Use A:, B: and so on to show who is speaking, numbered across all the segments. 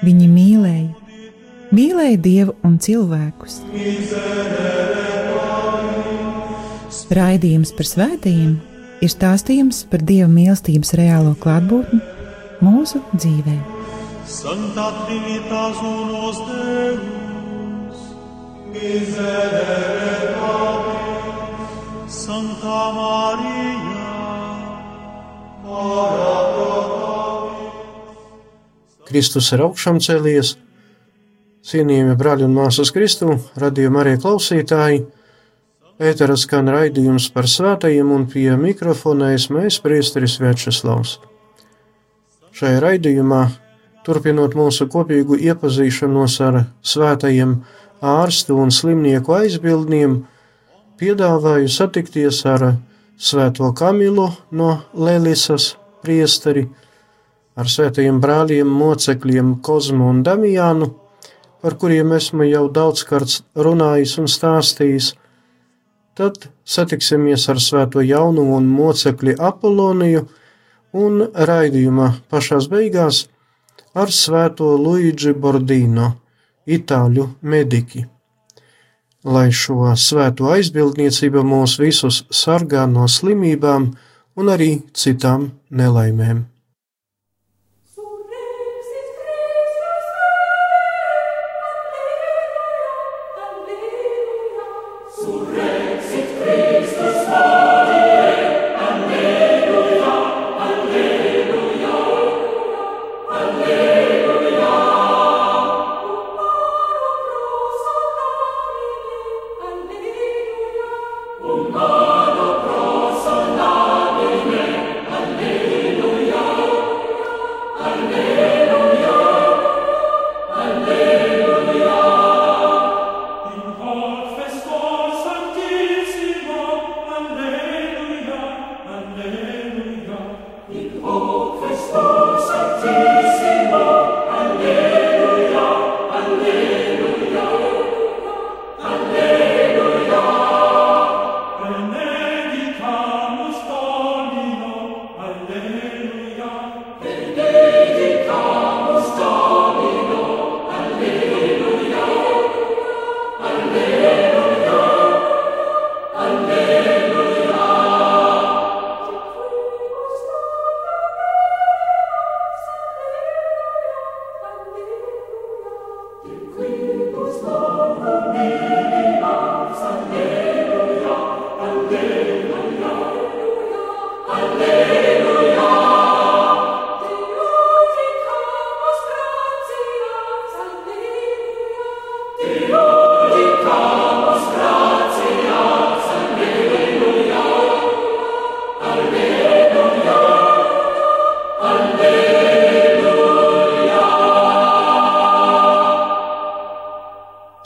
A: Viņi mīlēja, mīlēja Dievu un cilvēkus. Raidījums par svētījumiem ir stāstījums par Dieva mīlestības reālo klātbūtni mūsu dzīvē. Santa Trinitas unos Deus, miserere Pablis, Santa Maria, ora
B: Kristus ir augšām cēlies, cienījami brāļi un māsas Kristu, radījuma arī klausītāji. Ētera skan raidījums par svētajiem un pie mikrofona es mēs priesteris Večeslavs. Šajā raidījumā, turpinot mūsu kopīgu iepazīšanos ar svētajiem ārstu un slimnieku aizbildniem, piedāvāju satikties ar Svēto Kamilu no Lelisas priesteri, ar svētajiem brāļiem, mocekļiem Kozmu un Damijānu, par kuriem esmu jau daudzkārt runājis un stāstījis. Tad satiksimies ar svēto jaunu un mocekļi Apoloniju un raidījuma pašās beigās ar svēto Luigi Bordino, itāļu mediķi. Lai šo svēto aizbildniecību mūs visus sargā no slimībām un arī citām nelaimēm.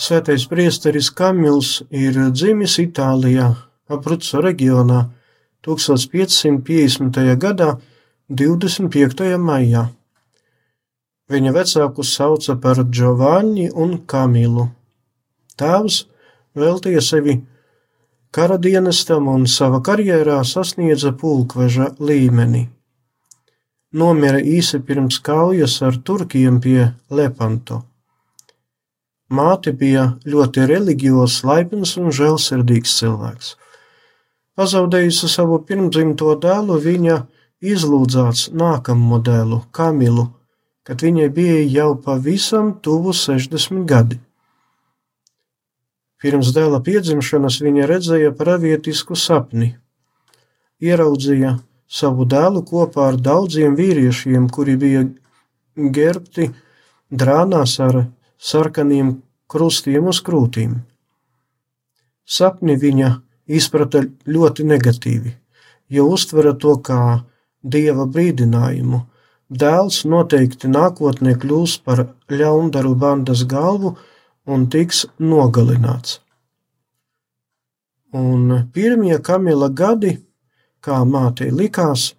B: Svētais priesteris Kamils ir dzimis Itālijā, Abruzzo reģionā 1550. gadā 25. maijā. Viņa vecākus sauca par Giovanni un Kamilu. Tēvs veltīja sevi kara dienestam un sava karjerā sasniedza pulkveža līmeni. Nomira īsi pirms kaujas ar turkiem pie Lepanto. Māte bija ļoti reliģijos, laipns un žēlsirdīgs cilvēks. Pazaudējusi savu pirmdzimto dēlu, viņa izlūdzāts nākamo dēlu, Kamilu, kad viņai bija jau pavisam tuvu 60 gadi. Pirms dēla piedzimšanas viņa redzēja pravietisku sapni. Ieraudzīja savu dēlu kopā ar daudziem vīriešiem, kuri bija gerbti drānās ar sarkaniem krustiem uz krūtīm. Sapni viņa izprata ļoti negatīvi, jo uztvera to kā dieva brīdinājumu, dēls noteikti nākotnē kļūs par ļaundaru bandas galvu un tiks nogalināts. Un pirmie Kamila gadi, kā mātei likās,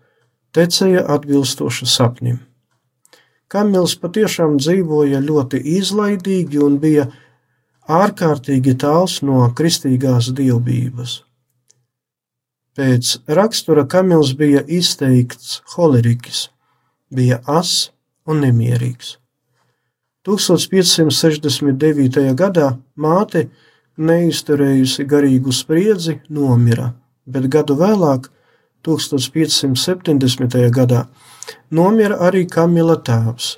B: tecēja atbilstoši sapnim. Kamils patiešām dzīvoja ļoti izlaidīgi un bija ārkārtīgi tāls no kristīgās dievbijības. Pēc rakstura Kamils bija izteikts holeriķis, bija ass un nemierīgs. 1569. gadā māte, neizturējusi garīgu spriedzi, nomira, bet gadu vēlāk, 1570. gadā, nomira arī Kamila tēvs.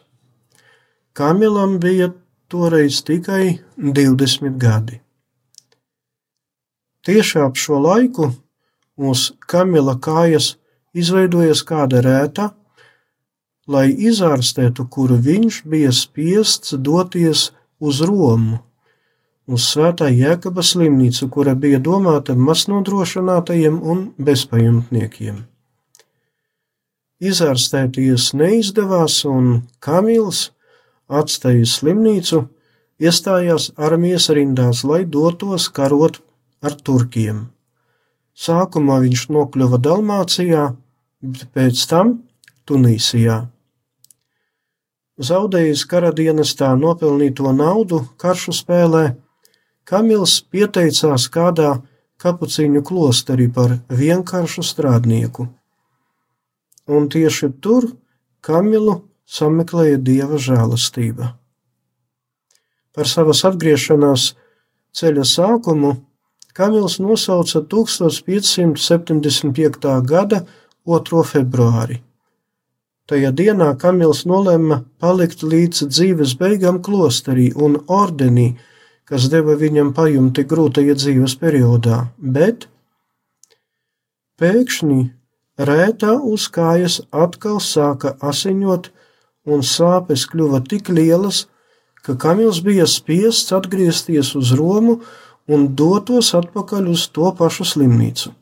B: Kamilam bija toreiz tikai 20 gadi. Tieši ap šo laiku uz Kamila kājas izveidojas kāda rēta, lai izārstētu, kuru viņš bija spiests doties uz Romu, uz Svētā Jēkaba slimnīcu, kura bija domāta maznodrošinātajiem un bezpajumtniekiem. Izārstēties neizdevās, un Kamils, atstājis slimnīcu, iestājās armijas rindās, lai dotos karot ar turkiem. Sākumā viņš nokļuva Dalmācijā, bet pēc tam Tunīsijā zaudējis karadienestā nopelnīto naudu karšu spēlē, Kamils pieteicās kādā kapucīņu klosterī par vienkāršu strādnieku. Un tieši tur Kamilu sameklēja dieva žēlastība. Par savas atgriešanās ceļa sākumu Kamils nosauca 1575. gada 2. februāri. Tajā dienā Kamils nolēma palikt līdz dzīves beigām klosterī un ordenī, kas deva viņam pajumti grūtajā dzīves periodā, bet pēkšņi rētā uz kājas atkal sāka asiņot, un sāpes kļuva tik lielas, ka Kamils bija spiests atgriezties uz Romu un dotos atpakaļ uz to pašu slimnīcu.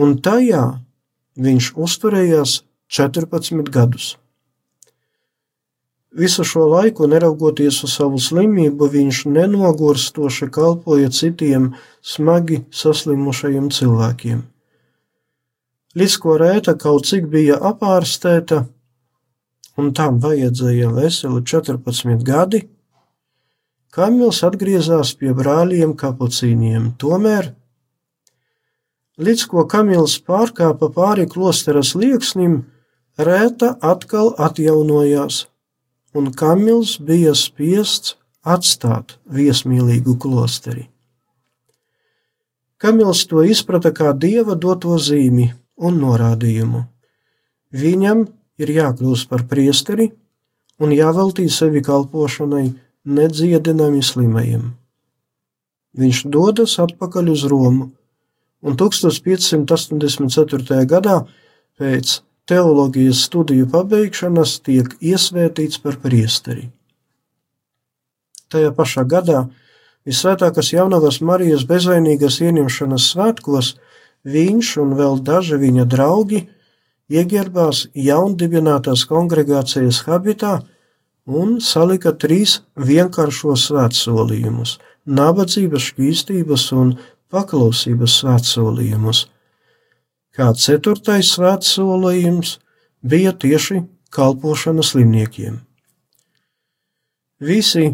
B: Un tajā viņš uzturējās 14 gadus. Visu šo laiku, neraugoties uz savu slimību, viņš nenogurstoši kalpoja citiem smagi saslimušajiem cilvēkiem. Līdz ko rēta kaut cik bija apārstēta, un tam vajadzēja veseli 14 gadi, Kamils atgriezās pie brāļiem kapucīniem. Tomēr, līdz ko Kamils pārkāpa pāri klosteras lieksnim, Rēta atkal atjaunojās, un Kamils bija spiests atstāt viesmīlīgu klosteri. Kamils to izprata kā dieva doto zīmi un norādījumu. Viņam ir jākļūst par priesteri un jāveltī sevi kalpošanai nedziedinami slimajiem. Viņš dodas atpakaļ uz Romu, un 1584. gadā pēc teoloģijas studiju pabeigšanas tiek iesvētīts par priesteri. Tajā pašā gadā Visvētākās jaunavas Marijas bezvainīgas ieņemšanas svētkos viņš un vēl daži viņa draugi ieģērbās jaundibinātās kongregācijas habitā un salika trīs vienkāršos svētsolījumus - nabadzības, šķīstības un paklausības svētsolījumus kā ceturtais svēts solījums bija tieši kalpošana slimniekiem. Visi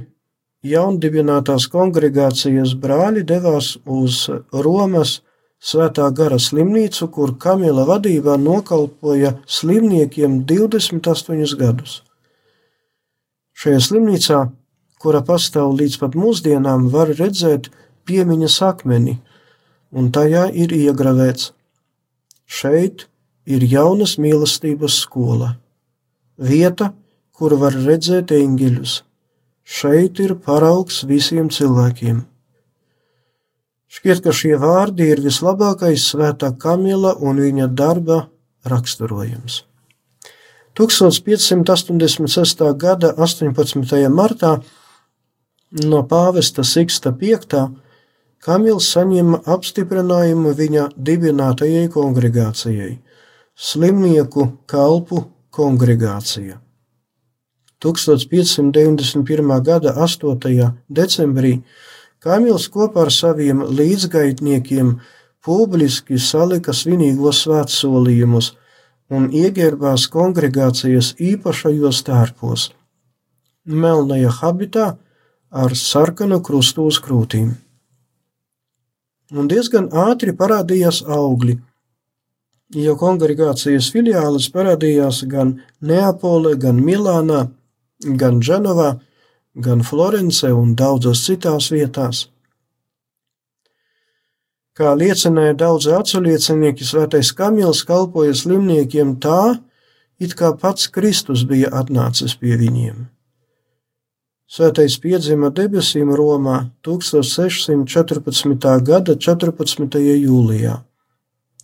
B: jaundibinātās kongregācijas brāļi devās uz Romas Svētā gara slimnīcu, kur Kamila vadībā nokalpoja slimniekiem 28 gadus. Šajā slimnīcā, kura pastāv līdz pat mūsdienām, var redzēt piemiņas akmeni, un tajā ir iegravēts Šeit ir jaunas mīlestības skola, vieta, kur var redzēt eņģeļus. Šeit ir paraugs visiem cilvēkiem. Šķiet, ka šie vārdi ir vislabākais svētā Kamila un viņa darba raksturojums. 1586. gada 18. martā no pāvesta Siksta V Kamils saņēma apstiprinājumu viņa dibinātajai kongregācijai, slimnieku kalpu kongregācija. 1591. gada 8. decembrī Kamils kopā ar saviem līdzgaitniekiem publiski salika svinīgos svētsolījumus un ieģērbās kongregācijas īpašajos tērpos, melnajā habitā ar sarkanu krustu uz krūtīm. Un diezgan ātri parādījās augļi, jo kongregācijas filiālis parādījās gan Neapolē, gan Milānā, gan Dženovā, gan Florencē un daudzās citās vietās. Kā liecināja daudzi aculiecinieki, svētais Kamils kalpoja slimniekiem tā, it kā pats Kristus bija atnācis pie viņiem. Svētais piedzima debesīm Romā 1614. gada 14. jūlijā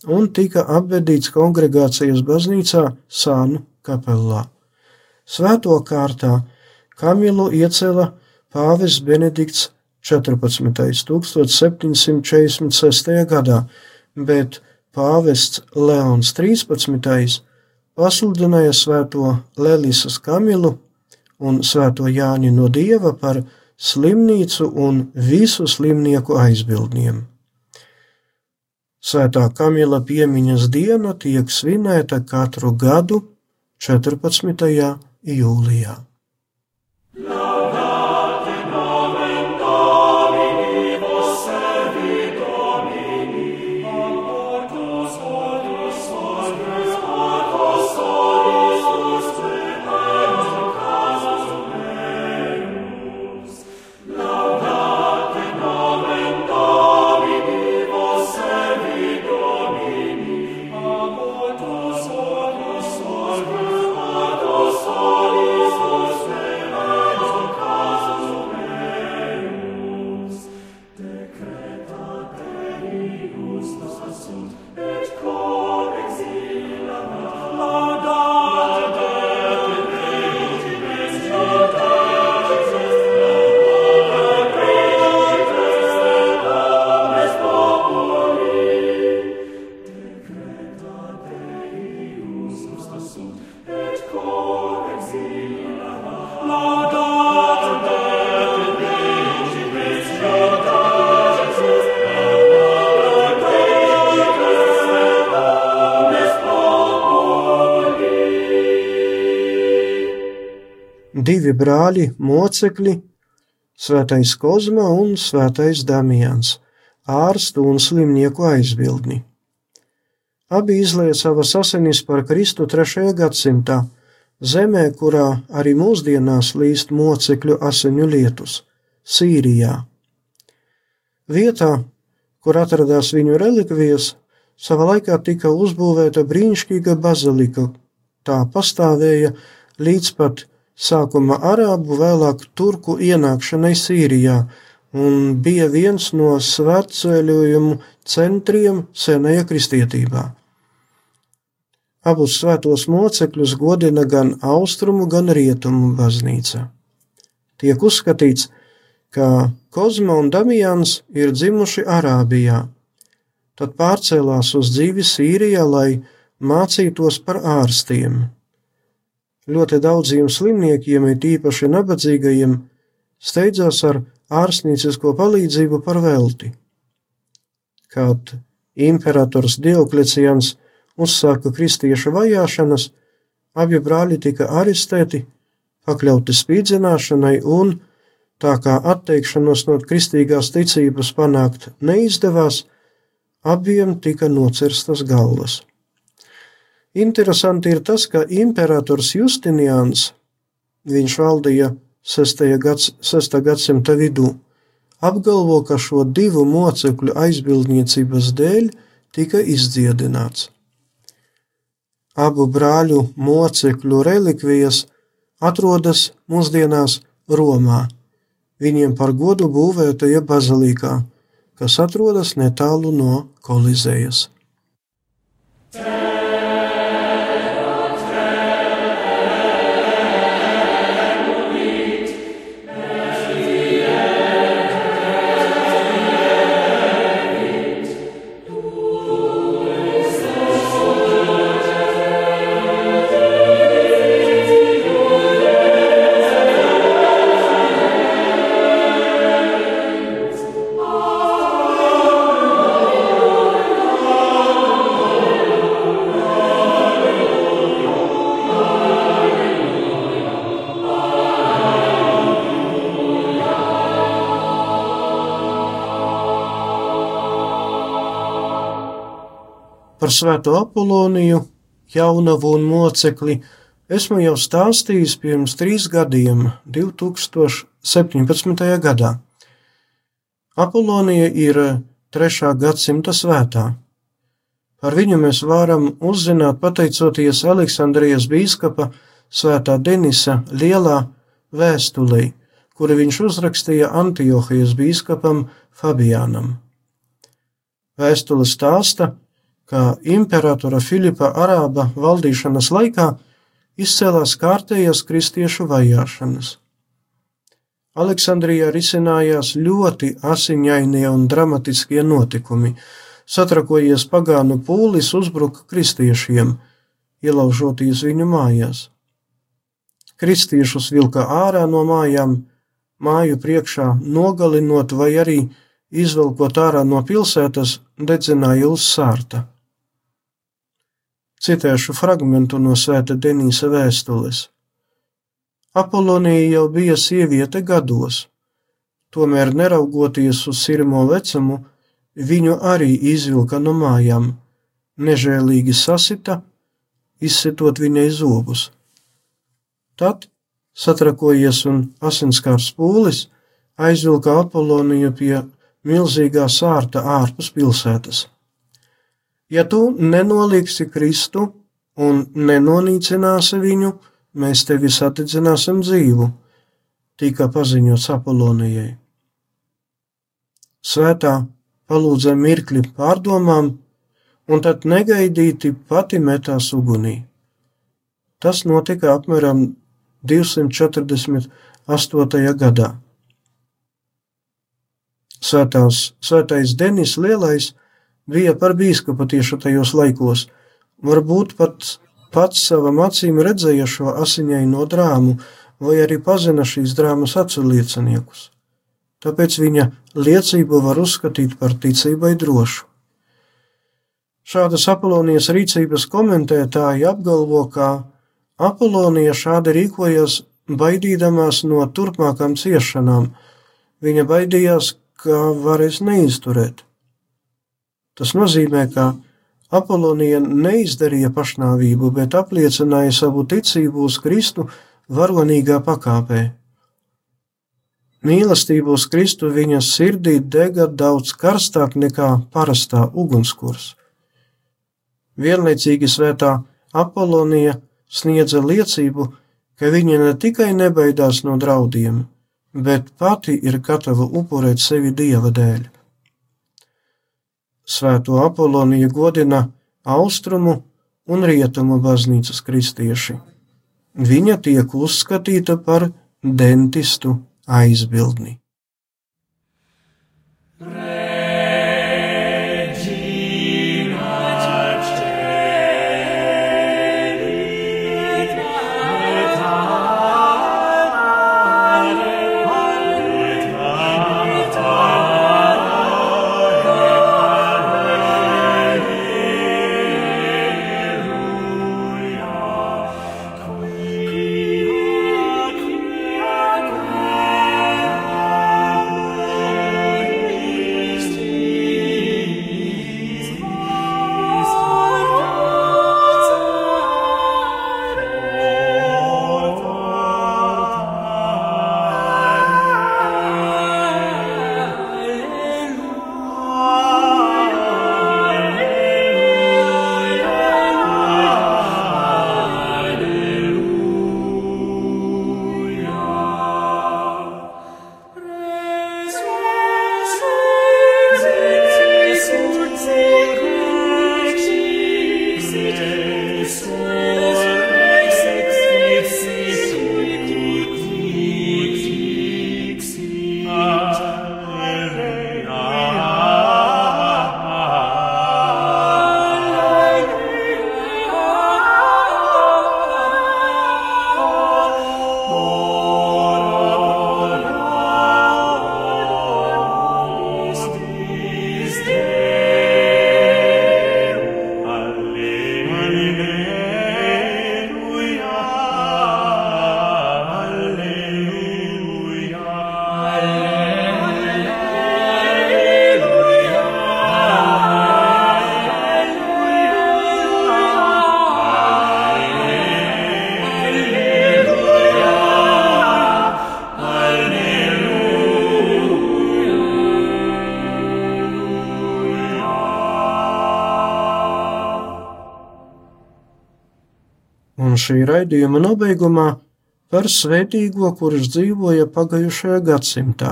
B: un tika apbedīts kongregācijas baznīcā Sānu kapelā. Svēto kārtā Kamilu iecēla pāvis Benedikts 14. 1746. gadā, bet pāvests Leons 13. pasludināja svēto Lelisas Kamilu un svēto Jāni no Dieva par slimnīcu un visu slimnieku aizbildniem. Svētā Kamila piemiņas diena tiek svinēta katru gadu 14 jūlijā. Brāļi mocekļi, svētais Kozma un svētais Damians, ārstu un slimnieku aizbildni. Abi izlēja savas asinis par Kristu trešajā gadsimtā, zemē, kurā arī mūsdienās līst mocekļu asiņu lietus - Sīrijā. Vietā, kur atradās viņu relikvijas, savā laikā tika uzbūvēta brīnišķīga bazilika. Tā pastāvēja līdz pat sākuma arābu, vēlāk turku ienākšanai Sīrijā un bija viens no svētceļojumu centriem senajā kristietībā. Abus svētos mocekļus godina gan austrumu, gan rietumu baznīca. Tiek uzskatīts, ka Kozma un Damians ir dzimuši Arābijā, tad pārcēlās uz dzīvi Sīrijā, lai mācītos par ārstiem. Ļoti daudziem slimniekiem, it īpaši nabadzīgajiem, steidzās ar ārstniecisko palīdzību par velti. Kad imperators Dioklecians uzsāka kristiešu vajāšanas, abi brāļi tika arestēti, pakļauti spīdzināšanai un, tā kā atteikšanos no kristīgās ticības panākt neizdevās, abiem tika nocerstas galvas. Interesanti ir tas, ka imperators Justinians, viņš valdīja 6. Gads, 6. gadsimta vidū, apgalvo, ka šo divu mocekļu aizbildniecības dēļ tika izdziedināts. Abu brāļu mocekļu relikvijas atrodas mūsdienās Romā. Viņiem par godu būvētajā bazilikā, kas atrodas netālu no Kolizējas. Par svēto Apoloniju, jaunavu un mocekli, esmu jau stāstījis pirms trīs gadiem, 2017. gadā. Apolonija ir trešā gadsimta svētā. Par viņu mēs varam uzzināt pateicoties Aleksandrijas bīskapa svētā Denisa lielā vēstulī, kuru viņš uzrakstīja Antiohijas bīskapam Fabiānam. Vēstule stāsta, ka imperatora Filipa Arāba valdīšanas laikā izcēlās kārtējas kristiešu vajāšanas. Aleksandrijā risinājās ļoti asiņainie un dramatiskie notikumi. Satrakojies pagānu pūlis uzbruka kristiešiem, ielaužoties viņu mājās. Kristiešus vilka ārā no mājām, māju priekšā nogalinot vai arī izvelkot ārā no pilsētas, dedzināja uz sārta. Citēšu fragmentu no svēta Denīsa vēstules. Apolonija jau bija sieviete gados, tomēr neraugoties uz sirmo vecumu, viņu arī izvilka no mājām, nežēlīgi sasita, izsitot viņai zobus. Tad, satrakojies un asinskārs pūlis, aizvilka Apoloniju pie milzīgā sārta ārpus pilsētas. Ja tu nenoliksi Kristu un nenonīcināsi viņu, mēs tevi sadedzināsim dzīvu, tika paziņots Apolonijai. Svētā palūdza mirkli pārdomām, un tad negaidīti pati metās ugunī. Tas notika apmēram 248. gadā. Svētās, svētais Denis Lielais bija par bīskapu tieši tajos laikos, varbūt pat pats savam acīm redzēja šo asiņaino drāmu, vai arī pazina šīs drāmas aculieciniekus. Tāpēc viņa liecību var uzskatīt par ticībai drošu. Šādas Apolonijas rīcības komentētāji apgalvo, ka Apolonija šādi rīkojas baidīdamās no turpmākām ciešanām. Viņa baidījās, ka varēs neizturēt. Tas nozīmē, ka Apolonija neizdarīja pašnāvību, bet apliecināja savu ticību uz Kristu varonīgā pakāpē. Mīlestība uz Kristu viņas sirdī dega daudz karstāk nekā parastā ugunskurs. Vienlaicīgi svētā Apolonija sniedza liecību, ka viņa ne tikai nebaidās no draudiem, bet pati ir gatava upurēt sevi dieva dēļ. Svēto Apoloniju godina austrumu un rietumu baznīcas kristieši. Viņa tiek uzskatīta par dentistu aizbildni. Šī raidījuma nobeigumā par svētīgo, kurš dzīvoja pagājušajā gadsimtā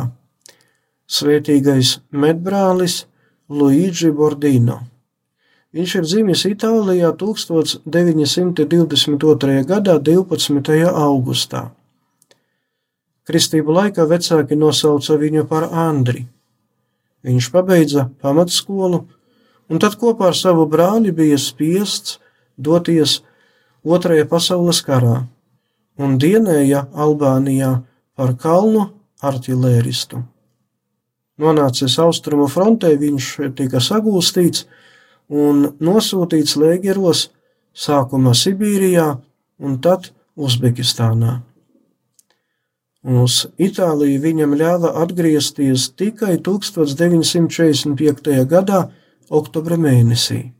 B: - svētīgais medbrālis Luigi Bordino. Viņš ir dzimis Itālijā 1922. gadā 12. augustā. Kristību laikā vecāki nosauca viņu par Andri. Viņš pabeidza pamatskolu, un tad kopā ar savu brāli bija spiests doties Otrajā pasaules karā un dienēja Albānijā par kalnu artilēristu. Nonācis austrumu frontē, viņš tika sagūstīts un nosūtīts lēgeros sākumā Sibīrijā un tad Uzbekistānā. Uz Itāliju viņam ļāva atgriezties tikai 1945. gadā, oktobra mēnesī.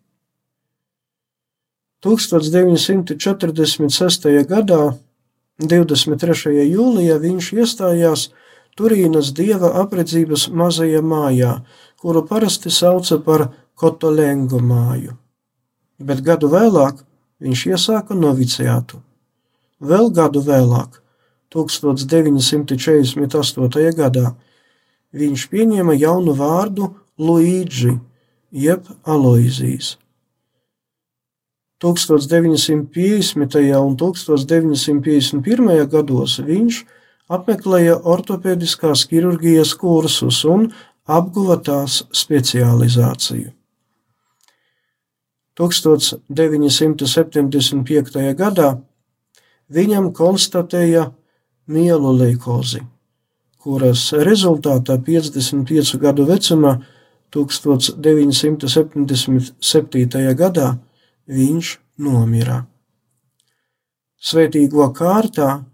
B: 1946. gadā, 23. jūlijā, viņš iestājās Turīnas dieva apredzības mazajā mājā, kuru parasti sauca par Kotolengo māju, bet gadu vēlāk viņš iesāka noviciātu. Vēl gadu vēlāk, 1948. gadā, viņš pieņēma jaunu vārdu Luigi, jeb Aloizijas. 1950. un 1951. gados viņš apmeklēja ortopēdiskās ķirurģijas kursus un apguva tās specializāciju. 1975. gadā viņam konstatēja mielu leikozi, kuras rezultātā 55 gadu vecumā 1977. gadā viņš nomira. Svētīgo kārtā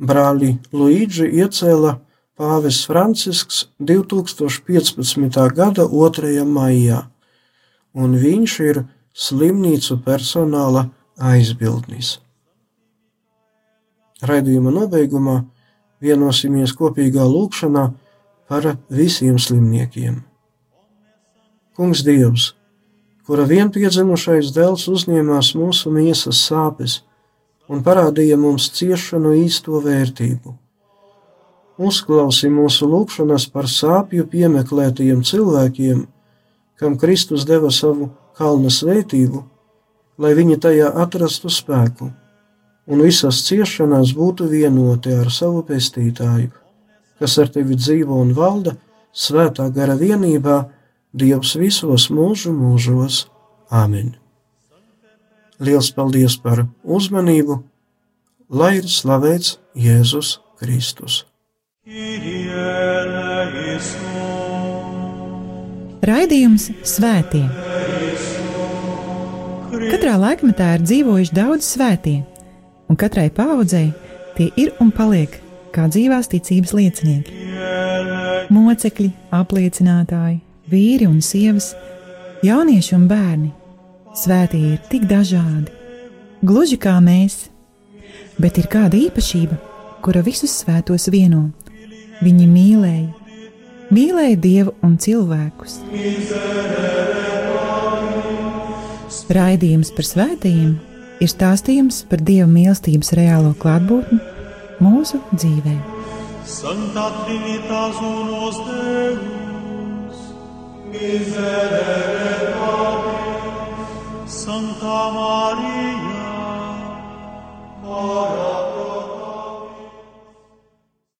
B: brāli Luīģi iecēla pāvis Francisks 2015. gada 2. maijā, un viņš ir slimnīcu personāla aizbildnis. Raidījuma nobeigumā vienosimies kopīgā lūkšanā par visiem slimniekiem. Kungs Dievs, kura vienpiedzimušais dēls uzņēmās mūsu miesas sāpes un parādīja mums ciešanu īsto vērtību. Uzklausi mūsu lūgšanas par sāpju piemeklētajiem cilvēkiem, kam Kristus deva savu kalna svētību, lai viņi tajā atrastu spēku un visās ciešanās būtu vienoti ar savu pestītāju, kas ar tevi dzīvo un valda svētā gara vienībā, Dievs visos mūžu mūžos. Āmen! Liels paldies par uzmanību, lai ir slavēts Jēzus Kristus!
A: Raidījums Svētie! Katrā laikmetā ir dzīvojuši daudz svētie, un katrai paudzei tie ir un paliek kā dzīvās ticības liecinieki. Mocekļi, apliecinātāji, vīri un sievas, jaunieši un bērni. Svētie ir tik dažādi, gluži kā mēs, bet ir kāda īpašība, kura visus svētos vieno. Viņi mīlēja, mīlēja Dievu un cilvēkus. Raidījums par svētījumiem ir stāstījums par Dieva mīlestības reālo klātbūtni mūsu dzīvē. Santa Trinitas unos Deus, Miserere Patris, Santa Maria, ora